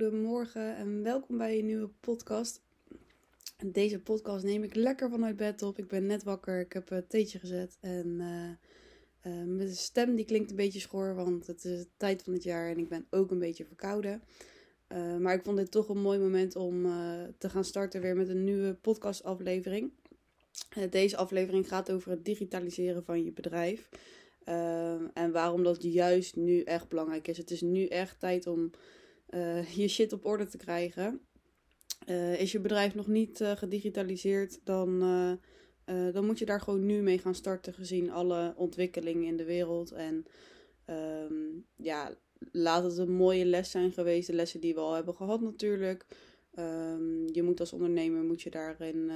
goedemorgen en welkom bij een nieuwe podcast. Deze podcast neem ik lekker vanuit bed op. Ik ben net wakker, ik heb een theetje gezet en uh, uh, mijn stem die klinkt een beetje schor, want het is de tijd van het jaar en ik ben ook een beetje verkouden. Uh, maar ik vond dit toch een mooi moment om te gaan starten weer met een nieuwe podcastaflevering. deze aflevering gaat over het digitaliseren van je bedrijf. en waarom dat juist nu echt belangrijk is. Het is nu echt tijd om uh, je shit op orde te krijgen. Uh, is je bedrijf nog niet uh, gedigitaliseerd, dan, dan moet je daar gewoon nu mee gaan starten, gezien alle ontwikkelingen in de wereld. En um, ja, laat het een mooie les zijn geweest, de lessen die we al hebben gehad natuurlijk. Um, je moet als ondernemer moet je daarin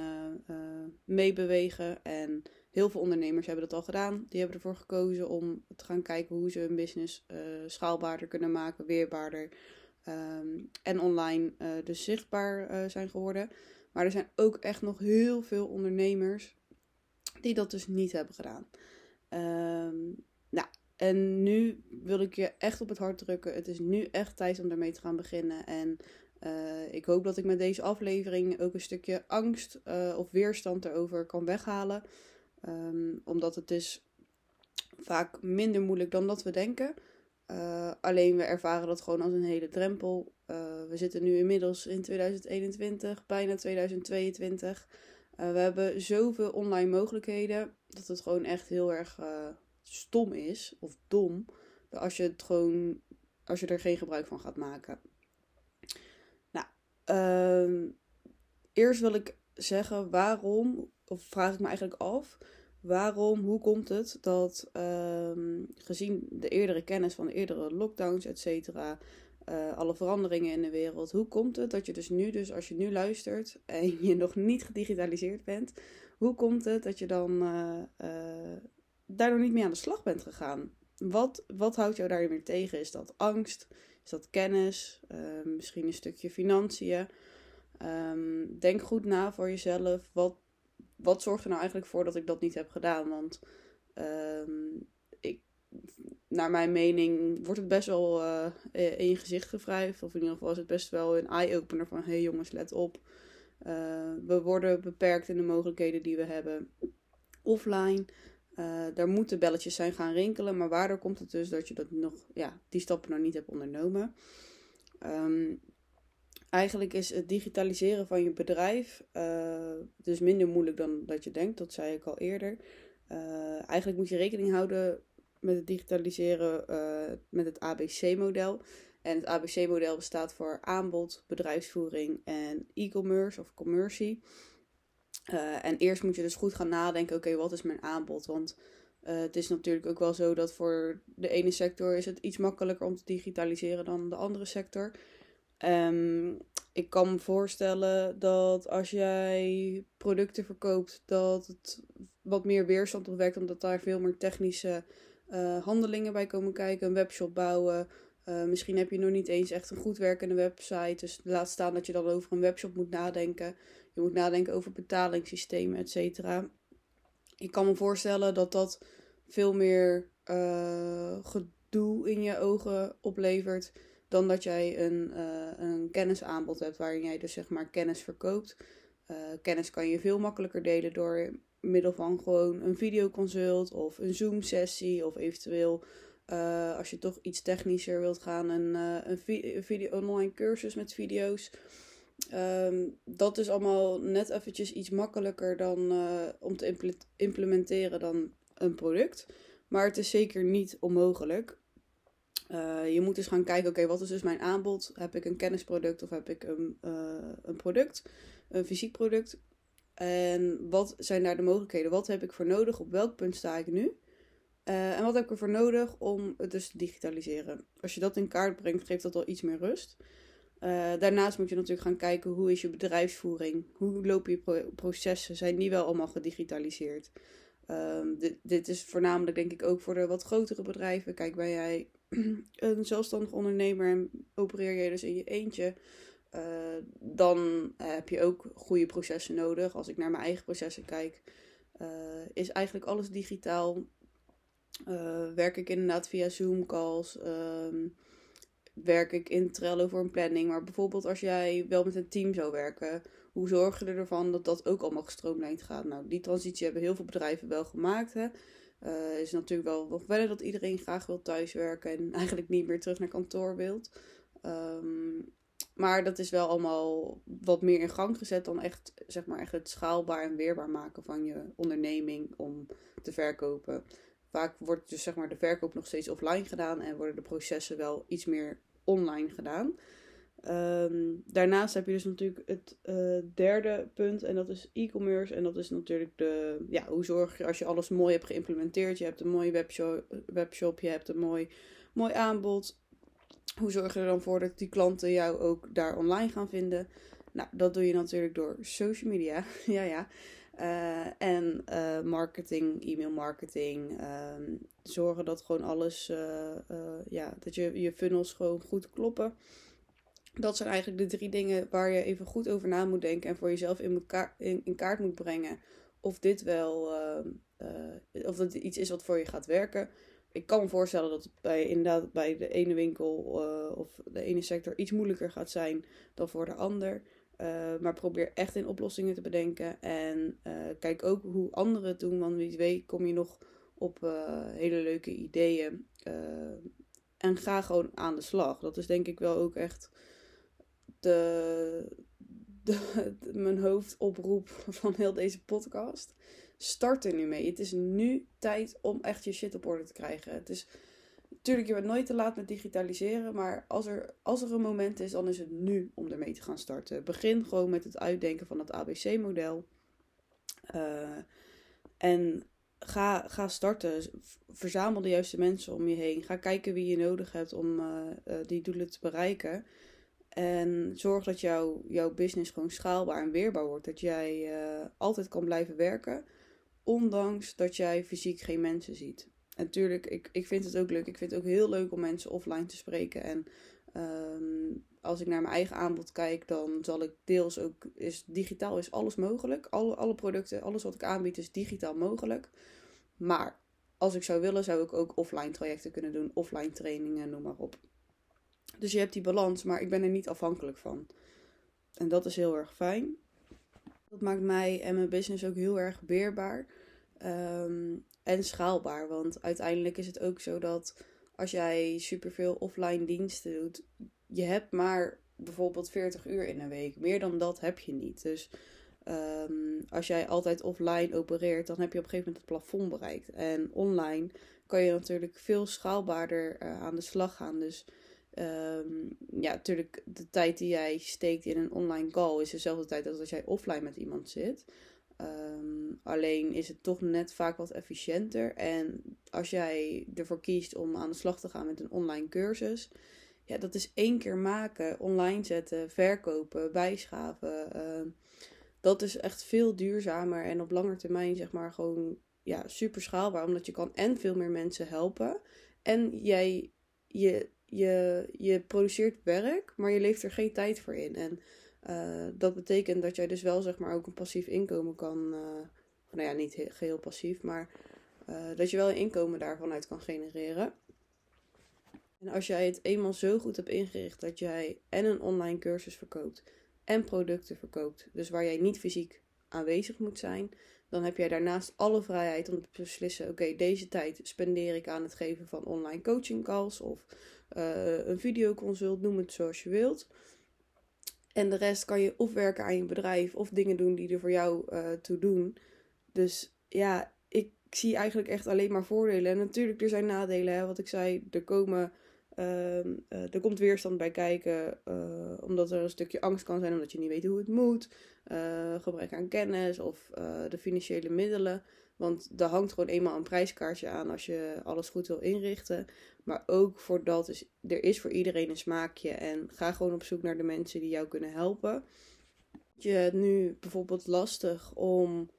meebewegen. En heel veel ondernemers hebben dat al gedaan. Die hebben ervoor gekozen om te gaan kijken hoe ze hun business schaalbaarder kunnen maken, weerbaarder. Um, en online uh, dus zichtbaar uh, zijn geworden. Maar er zijn ook echt nog heel veel ondernemers die dat dus niet hebben gedaan. Um, nou, en nu wil ik je echt op het hart drukken. Het is nu echt tijd om daarmee te gaan beginnen. En uh, ik hoop dat ik met deze aflevering ook een stukje angst of weerstand erover kan weghalen. Um, omdat het is vaak minder moeilijk dan dat we denken. Uh, alleen we ervaren dat gewoon als een hele drempel. Uh, we zitten nu inmiddels in 2021, bijna 2022. Uh, eh, we hebben zoveel online mogelijkheden dat het gewoon echt heel erg stom is of dom. Als je het gewoon, als je er geen gebruik van gaat maken. Nou, ehm, eerst wil ik zeggen waarom, of vraag ik me eigenlijk af Waarom, hoe komt het dat uh, gezien de eerdere kennis van de eerdere lockdowns, et cetera, uh, alle veranderingen in de wereld, hoe komt het dat je dus nu, dus als je nu luistert en je nog niet gedigitaliseerd bent, hoe komt het dat je dan uh, uh, daardoor niet mee aan de slag bent gegaan? Wat, wat houdt jou daar weer tegen? Is dat angst? Is dat kennis? Ehm, misschien een stukje financiën? Um, denk goed na voor jezelf. Wat wat zorgt er nou eigenlijk voor dat ik dat niet heb gedaan? Want um, ik, naar mijn mening wordt het best wel uh, in je gezicht gevrijfd. Of in ieder geval is het best wel een eye-opener van... hé hey jongens, let op. Uh, we worden beperkt in de mogelijkheden die we hebben offline. Uh, daar moeten belletjes zijn gaan rinkelen. Maar waardoor komt het dus dat je dat nog, ja, die stappen nog niet hebt ondernomen? Um, Eigenlijk is het digitaliseren van je bedrijf uh, dus minder moeilijk dan dat je denkt. Dat zei ik al eerder. Uh, eigenlijk moet je rekening houden met het digitaliseren uh, met het ABC-model. En het ABC-model bestaat voor aanbod, bedrijfsvoering en e-commerce of commercie. en eerst moet je dus goed gaan nadenken, oké, wat is mijn aanbod? Want het is natuurlijk ook wel zo dat voor de ene sector is het iets makkelijker om te digitaliseren dan de andere sector. Um, ik kan me voorstellen dat als jij producten verkoopt, dat het wat meer weerstand opwekt, omdat daar veel meer technische uh, handelingen bij komen kijken. Een webshop bouwen. Uh, misschien heb je nog niet eens echt een goed werkende website. Dus laat staan dat je dan over een webshop moet nadenken. Je moet nadenken over betalingssystemen, et cetera. Ik kan me voorstellen dat dat veel meer uh, gedoe in je ogen oplevert dan dat jij een, uh, een kennisaanbod hebt waarin jij dus zeg maar kennis verkoopt. Uh, kennis kan je veel makkelijker delen door middel van gewoon een videoconsult of een Zoom sessie of eventueel uh, als je toch iets technischer wilt gaan een, een, vi video online cursus met video's. Um, dat is allemaal net eventjes iets makkelijker dan om te impl implementeren dan een product. Maar het is zeker niet onmogelijk. Uh, je moet dus gaan kijken, oké, wat is dus mijn aanbod? Heb ik een kennisproduct of heb ik een, uh, een product, een fysiek product? En wat zijn daar de mogelijkheden? Wat heb ik voor nodig? Op welk punt sta ik nu? Uh, en wat heb ik ervoor nodig om het dus te digitaliseren? Als je dat in kaart brengt, geeft dat al iets meer rust. daarnaast moet je natuurlijk gaan kijken, hoe is je bedrijfsvoering? Hoe lopen je pro processen? Zijn die wel allemaal gedigitaliseerd? Um, dit, dit is voornamelijk denk ik ook voor de wat grotere bedrijven. Kijk, ben jij een zelfstandig ondernemer en opereer je dus in je eentje, uh, dan heb je ook goede processen nodig. Als ik naar mijn eigen processen kijk, uh, is eigenlijk alles digitaal. Werk ik inderdaad via Zoom calls. Um, werk ik in Trello voor een planning. Maar bijvoorbeeld als jij wel met een team zou werken, hoe zorg je ervan dat dat ook allemaal gestroomlijnd gaat? Nou, die transitie hebben heel veel bedrijven wel gemaakt. Hè? Uh, is natuurlijk wel nog verder dat iedereen graag wil thuiswerken en eigenlijk niet meer terug naar kantoor wilt. Ehm, maar dat is wel allemaal wat meer in gang gezet dan echt, zeg maar, echt het schaalbaar en weerbaar maken van je onderneming om te verkopen. Vaak wordt dus zeg maar de verkoop nog steeds offline gedaan en worden de processen wel iets meer online gedaan. Ehm, daarnaast heb je dus natuurlijk het uh, derde punt en dat is e-commerce. En dat is natuurlijk de, ja, hoe zorg je als je alles mooi hebt geïmplementeerd. Je hebt een mooie webshop, webshop je hebt een mooi, mooi aanbod. Hoe zorg je er dan voor dat die klanten jou ook daar online gaan vinden? Nou, dat doe je natuurlijk door social media. ja, ja. Uh, en uh, marketing, e-mail marketing. Uh, zorgen dat gewoon alles, ja, dat je, je funnels gewoon goed kloppen. Dat zijn eigenlijk de drie dingen waar je even goed over na moet denken en voor jezelf in, in, kaart moet brengen. Of dit wel, of dat iets is wat voor je gaat werken. Ik kan me voorstellen dat het bij, inderdaad bij de ene winkel of de ene sector iets moeilijker gaat zijn dan voor de ander. Uh, maar probeer echt in oplossingen te bedenken. En kijk ook hoe anderen het doen. Want wie weet kom je nog op hele leuke ideeën. en ga gewoon aan de slag. Dat is denk ik wel ook echt de, de, mijn hoofdoproep van heel deze podcast. Start er nu mee. Het is nu tijd om echt je shit op orde te krijgen. Het is Tuurlijk, je bent nooit te laat met digitaliseren. Maar als er, als er een moment is, dan is het nu om ermee te gaan starten. Begin gewoon met het uitdenken van het ABC-model. Eh, en ga, ga starten. Verzamel de juiste mensen om je heen. Ga kijken wie je nodig hebt om uh, uh, die doelen te bereiken. En zorg dat jouw jouw business gewoon schaalbaar en weerbaar wordt. Dat jij altijd kan blijven werken. Ondanks dat jij fysiek geen mensen ziet. En natuurlijk, ik, ik vind het ook leuk. Ik vind het ook heel leuk om mensen offline te spreken. En um, als ik naar mijn eigen aanbod kijk, dan zal ik deels ook. Is, digitaal is alles mogelijk. Alle, alle producten, alles wat ik aanbied, is digitaal mogelijk. Maar als ik zou willen, zou ik ook offline trajecten kunnen doen. Offline trainingen, noem maar op. Dus je hebt die balans, maar ik ben er niet afhankelijk van. En dat is heel erg fijn. Dat maakt mij en mijn business ook heel erg weerbaar. Um, en schaalbaar. Want uiteindelijk is het ook zo dat als jij superveel offline diensten doet, je hebt maar bijvoorbeeld 40 uur in een week. Meer dan dat heb je niet. Dus um, als jij altijd offline opereert, dan heb je op een gegeven moment het plafond bereikt. En online kan je natuurlijk veel schaalbaarder uh, aan de slag gaan. Dus um, ja, natuurlijk, de tijd die jij steekt in een online call is dezelfde tijd als als jij offline met iemand zit. Um, alleen is het toch net vaak wat efficiënter. En als jij ervoor kiest om aan de slag te gaan met een online cursus, ja, dat is één keer maken, online zetten, verkopen, bijschaven. Uh, dat is echt veel duurzamer en op lange termijn, zeg maar, gewoon ja, super schaalbaar. Omdat je kan en veel meer mensen helpen. En jij, je, je, je produceert werk, maar je leeft er geen tijd voor in. En uh, dat betekent dat jij dus wel zeg maar ook een passief inkomen kan, uh, nou ja, niet geheel passief, maar uh, dat je wel een inkomen daarvan uit kan genereren. En als jij het eenmaal zo goed hebt ingericht dat jij en een online cursus verkoopt en producten verkoopt, dus waar jij niet fysiek aanwezig moet zijn, dan heb jij daarnaast alle vrijheid om te beslissen: oké, deze tijd spendeer ik aan het geven van online coaching calls of een videoconsult, noem het zoals je wilt. En de rest kan je of werken aan je bedrijf of dingen doen die er voor jou uh, toe doen. Dus ja, ik zie eigenlijk echt alleen maar voordelen. En natuurlijk, er zijn nadelen. Hè? Wat ik zei, er, komen, uh, uh, er komt weerstand bij kijken. Eh, omdat er een stukje angst kan zijn omdat je niet weet hoe het moet. Eh, gebrek aan kennis of de financiële middelen. Want daar hangt gewoon eenmaal een prijskaartje aan als je alles goed wil inrichten. Maar ook voor dat er is voor iedereen een smaakje. En ga gewoon op zoek naar de mensen die jou kunnen helpen. Je hebt nu bijvoorbeeld lastig om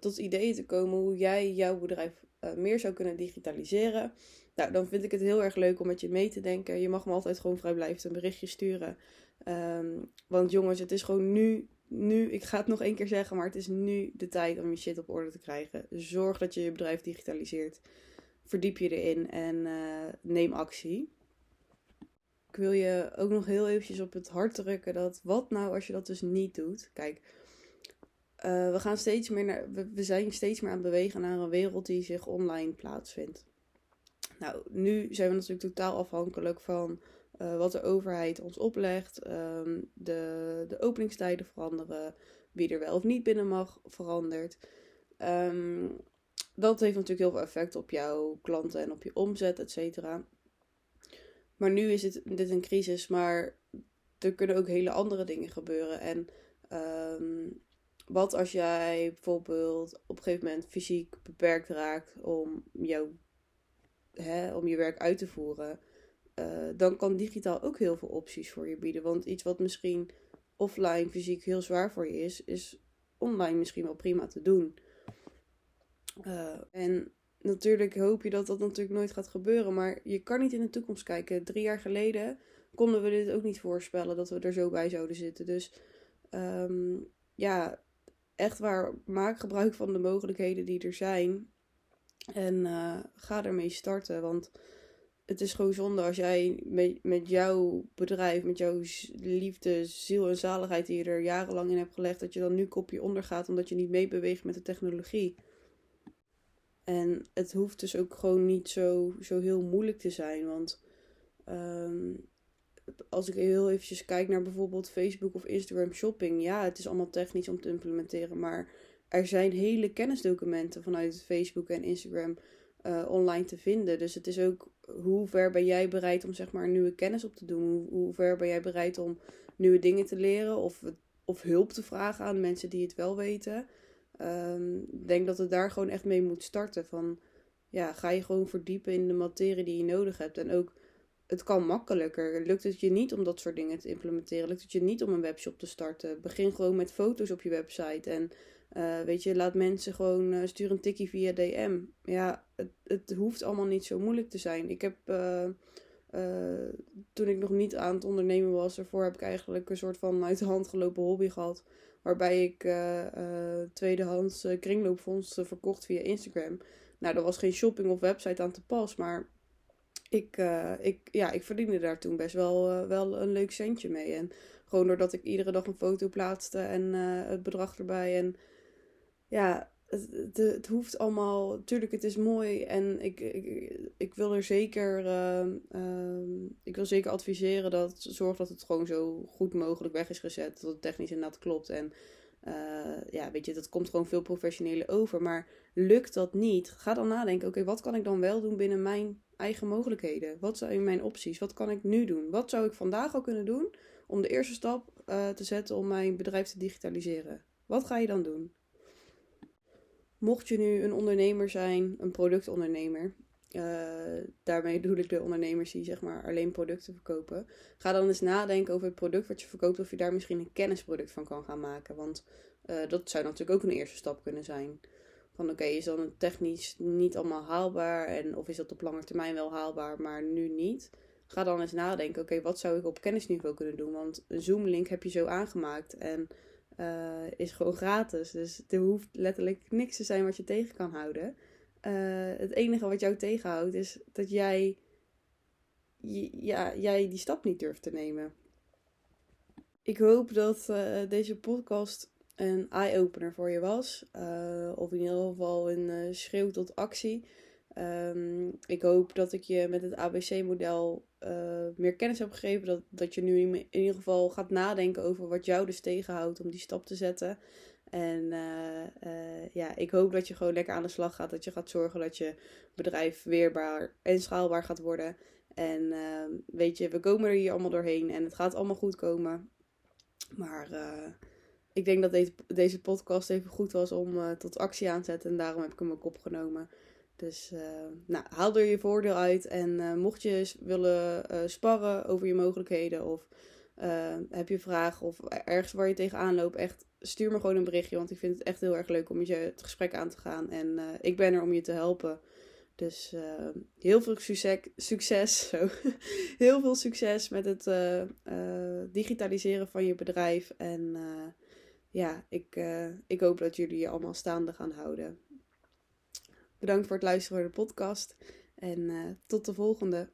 tot ideeën te komen hoe jij jouw bedrijf meer zou kunnen digitaliseren. Nou, dan vind ik het heel erg leuk om met je mee te denken. Je mag me altijd gewoon vrijblijvend een berichtje sturen. Um, want jongens, het is gewoon nu nu, ik ga het nog één keer zeggen, maar het is nu de tijd om je shit op orde te krijgen. Zorg dat je je bedrijf digitaliseert. Verdiep je erin en uh, neem actie. ik wil je ook nog heel eventjes op het hart drukken dat wat nou als je dat dus niet doet. Kijk, uh, we, gaan steeds meer naar, we, we, zijn steeds meer aan het bewegen naar een wereld die zich online plaatsvindt. Nou, nu zijn we natuurlijk totaal afhankelijk van uh, wat de overheid ons oplegt. Um, de, de openingstijden veranderen. Wie er wel of niet binnen mag, verandert. Um, dat heeft natuurlijk heel veel effect op jouw klanten en op je omzet, et cetera. Maar nu is het, dit een crisis, maar er kunnen ook hele andere dingen gebeuren. En um, wat als jij bijvoorbeeld op een gegeven moment fysiek beperkt raakt om, jou, hè, om je werk uit te voeren? Uh, dan kan digitaal ook heel veel opties voor je bieden. Want iets wat misschien offline fysiek heel zwaar voor je is, is online misschien wel prima te doen. Uh, en natuurlijk hoop je dat dat natuurlijk nooit gaat gebeuren. Maar je kan niet in de toekomst kijken. Drie jaar geleden konden we dit ook niet voorspellen dat we er zo bij zouden zitten. Dus um, ja, echt waar, maak gebruik van de mogelijkheden die er zijn. En uh, ga ermee starten. Want het is gewoon zonde als jij met, met jouw bedrijf, met jouw liefde, ziel en zaligheid die je er jarenlang in hebt gelegd, dat je dan nu kopje ondergaat omdat je niet meebeweegt met de technologie. En het hoeft dus ook gewoon niet zo, zo heel moeilijk te zijn. Want um, als ik heel eventjes kijk naar bijvoorbeeld Facebook of Instagram shopping. Ja, het is allemaal technisch om te implementeren. Maar er zijn hele kennisdocumenten vanuit Facebook en Instagram uh, online te vinden. Dus het is ook hoe ver ben jij bereid om zeg maar nieuwe kennis op te doen? Hoe, ver ben jij bereid om nieuwe dingen te leren of, of hulp te vragen aan mensen die het wel weten? Ik denk dat het daar gewoon echt mee moet starten. Van ja, ga je gewoon verdiepen in de materie die je nodig hebt. En ook, het kan makkelijker. Lukt het je niet om dat soort dingen te implementeren? Lukt het je niet om een webshop te starten? Begin gewoon met foto's op je website. En uh, weet je, laat mensen gewoon uh, stuur een tikkie via DM. Ja, het, het hoeft allemaal niet zo moeilijk te zijn. Ik heb. Uh, toen ik nog niet aan het ondernemen was, ervoor heb ik eigenlijk een soort van uit de hand gelopen hobby gehad. Waarbij ik tweedehands kringloopfondsen verkocht via Instagram. Nou, er was geen shopping of website aan te pas. Maar ik, ik, ja, ik verdiende daar toen best wel, wel een leuk centje mee. En gewoon doordat ik iedere dag een foto plaatste en het bedrag erbij. En ja, het, het, hoeft allemaal. Tuurlijk, het is mooi en ik, ik, ik wil er zeker. Uh, uh, ik wil zeker adviseren dat zorg dat het gewoon zo goed mogelijk weg is gezet. Dat het technisch inderdaad klopt. En uh, ja, weet je, dat komt gewoon veel professioneler over. Maar lukt dat niet? Ga dan nadenken: oké, wat kan ik dan wel doen binnen mijn eigen mogelijkheden? Wat zijn mijn opties? Wat kan ik nu doen? Wat zou ik vandaag al kunnen doen om de eerste stap uh, te zetten om mijn bedrijf te digitaliseren? Wat ga je dan doen? Mocht je nu een ondernemer zijn, een productondernemer, uh, daarmee bedoel ik de ondernemers die zeg maar alleen producten verkopen. Ga dan eens nadenken over het product wat je verkoopt, of je daar misschien een kennisproduct van kan gaan maken. Want uh, dat zou natuurlijk ook een eerste stap kunnen zijn. Van oké, is dan technisch niet allemaal haalbaar en of is dat op lange termijn wel haalbaar, maar nu niet? Ga dan eens nadenken, oké, wat zou ik op kennisniveau kunnen doen? Want een Zoom-link heb je zo aangemaakt en uh, is gewoon gratis. Dus er hoeft letterlijk niks te zijn wat je tegen kan houden. Uh, het enige wat jou tegenhoudt is dat jij, ja, jij die stap niet durft te nemen. Ik hoop dat uh, deze podcast een eye-opener voor je was. of in ieder geval een schreeuw tot actie. Um, ik hoop dat ik je met het ABC-model uh, meer kennis heb gegeven. Dat, dat je nu in, ieder geval gaat nadenken over wat jou dus tegenhoudt om die stap te zetten. En uh, uh, ja, ik hoop dat je gewoon lekker aan de slag gaat. Dat je gaat zorgen dat je bedrijf weerbaar en schaalbaar gaat worden. En ehm, weet je, we komen er hier allemaal doorheen en het gaat allemaal goed komen. Maar ik denk dat deze, deze podcast even goed was om tot actie aan te zetten. En daarom heb ik hem ook opgenomen. Dus uh, nou, haal er je voordeel uit. En uh, mocht je willen uh, sparren over je mogelijkheden of heb je vragen of ergens waar je tegenaan loopt, echt stuur me gewoon een berichtje. Want ik vind het echt heel erg leuk om met je het gesprek aan te gaan. En ik ben er om je te helpen. Dus heel veel succes, succes zo. heel veel succes met het digitaliseren van je bedrijf. En ja, ik, ik hoop dat jullie je allemaal staande gaan houden. Bedankt voor het luisteren naar de podcast. En uh, tot de volgende.